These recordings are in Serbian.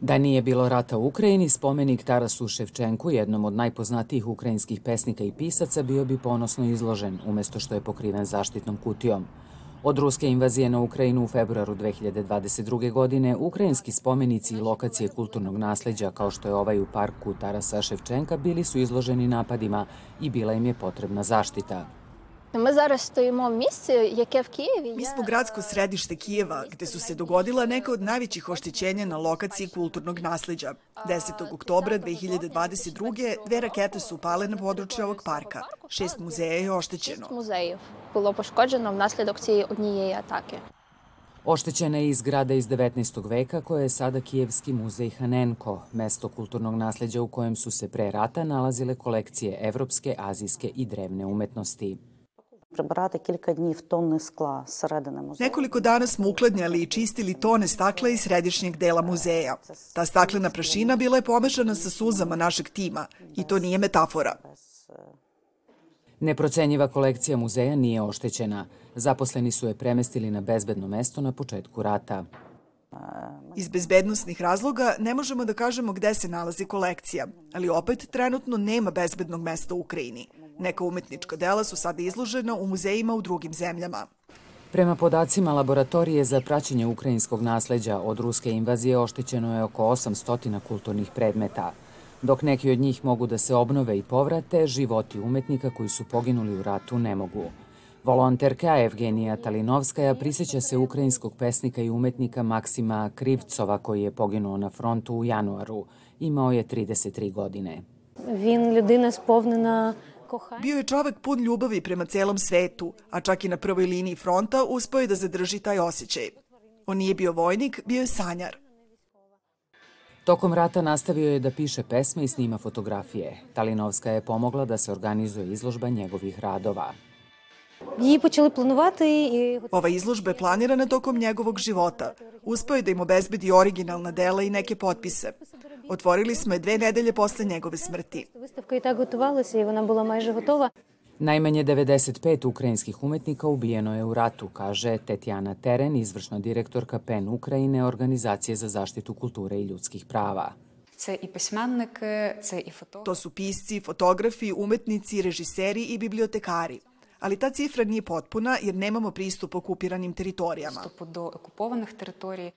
Da nije bilo rata u Ukrajini, spomenik Tarasu Ševčenku, jednom od najpoznatijih ukrajinskih pesnika i pisaca, bio bi ponosno izložen, umesto što je pokriven zaštitnom kutijom. Od ruske invazije na Ukrajinu u februaru 2022. godine, ukrajinski spomenici i lokacije kulturnog nasleđa, kao što je ovaj u parku Tarasa Ševčenka, bili su izloženi napadima i bila im je potrebna zaštita. Ми зараз стоїмо в місці, яке в Києві. Mi smo gradsko središte Kijeva, gde su se dogodila neka od najvećih oštećenja na lokaciji kulturnog nasleđa. 10. oktobra 2022. dve rakete su upale na područje ovog parka. Šest muzeja je oštećeno. Шість музеїв було пошкоджено внаслідок цієї однієї атаки. Oštećena je i zgrada iz 19. veka koja je sada Kijevski muzej Hanenko, mesto kulturnog nasleđa u kojem su se pre rata nalazile kolekcije evropske, azijske i drevne umetnosti. Прибирати кілька днів тонни скла зсередини музею. Nekoliko dana smo ukladnjali i čistili tone stakla iz središnjeg dela muzeja. Ta staklena prašina bila je pomešana sa suzama našeg tima i to nije metafora. Neprocenjiva kolekcija muzeja nije oštećena. Zaposleni su je premestili na bezbedno mesto na početku rata. Iz bezbednostnih razloga ne možemo da kažemo gde se nalazi kolekcija, ali opet trenutno nema bezbednog mesta u Ukrajini. Neka umetnička dela su sada izložena u muzejima u drugim zemljama. Prema podacima laboratorije za praćenje ukrajinskog nasleđa od ruske invazije oštećeno je oko 800 kulturnih predmeta. Dok neki od njih mogu da se obnove i povrate, životi umetnika koji su poginuli u ratu ne mogu. Volonterka Evgenija Talinovskaja prisjeća se ukrajinskog pesnika i umetnika Maksima Krivcova koji je poginuo na frontu u januaru. Imao je 33 godine. Він людина сповнена кохання. Bio je čovek pun ljubavi prema celom svetu, a čak i na prvoj liniji fronta uspeo je da zadrži taj osjećaj. On nije bio vojnik, bio je sanjar. Tokom rata nastavio je da piše pesme i snima fotografije. Talinovska je pomogla da se organizuje izložba njegovih radova. Її почали планувати і Ova izložba je planirana tokom njegovog života. Uspeo je da im obezbedi originalna dela i neke potpise. Otvorili smo je dve nedelje posle njegove smrti. виставка і так готувалася, і вона була майже готова. Najmanje 95 ukrajinskih umetnika ubijeno je u ratu, kaže Tetjana Teren, izvršna direktorka PEN Ukrajine, Organizacije za zaštitu kulture i ljudskih prava. Це і письменники, це і фотографи. To su pisci, fotografi, umetnici, režiseri i bibliotekari. Ali ta cifra nije potpuna jer nemamo pristup okupiranim teritorijama. Окупованих територій.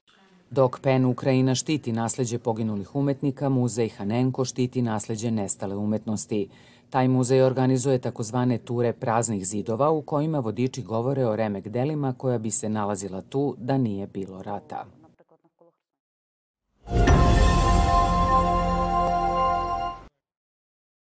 Dok PEN Ukrajina štiti nasleđe poginulih umetnika, muzej Hanenko štiti nasleđe nestale umetnosti. Taj muzej organizuje takozvane ture praznih zidova u kojima vodiči govore o remek delima koja bi se nalazila tu da nije bilo rata.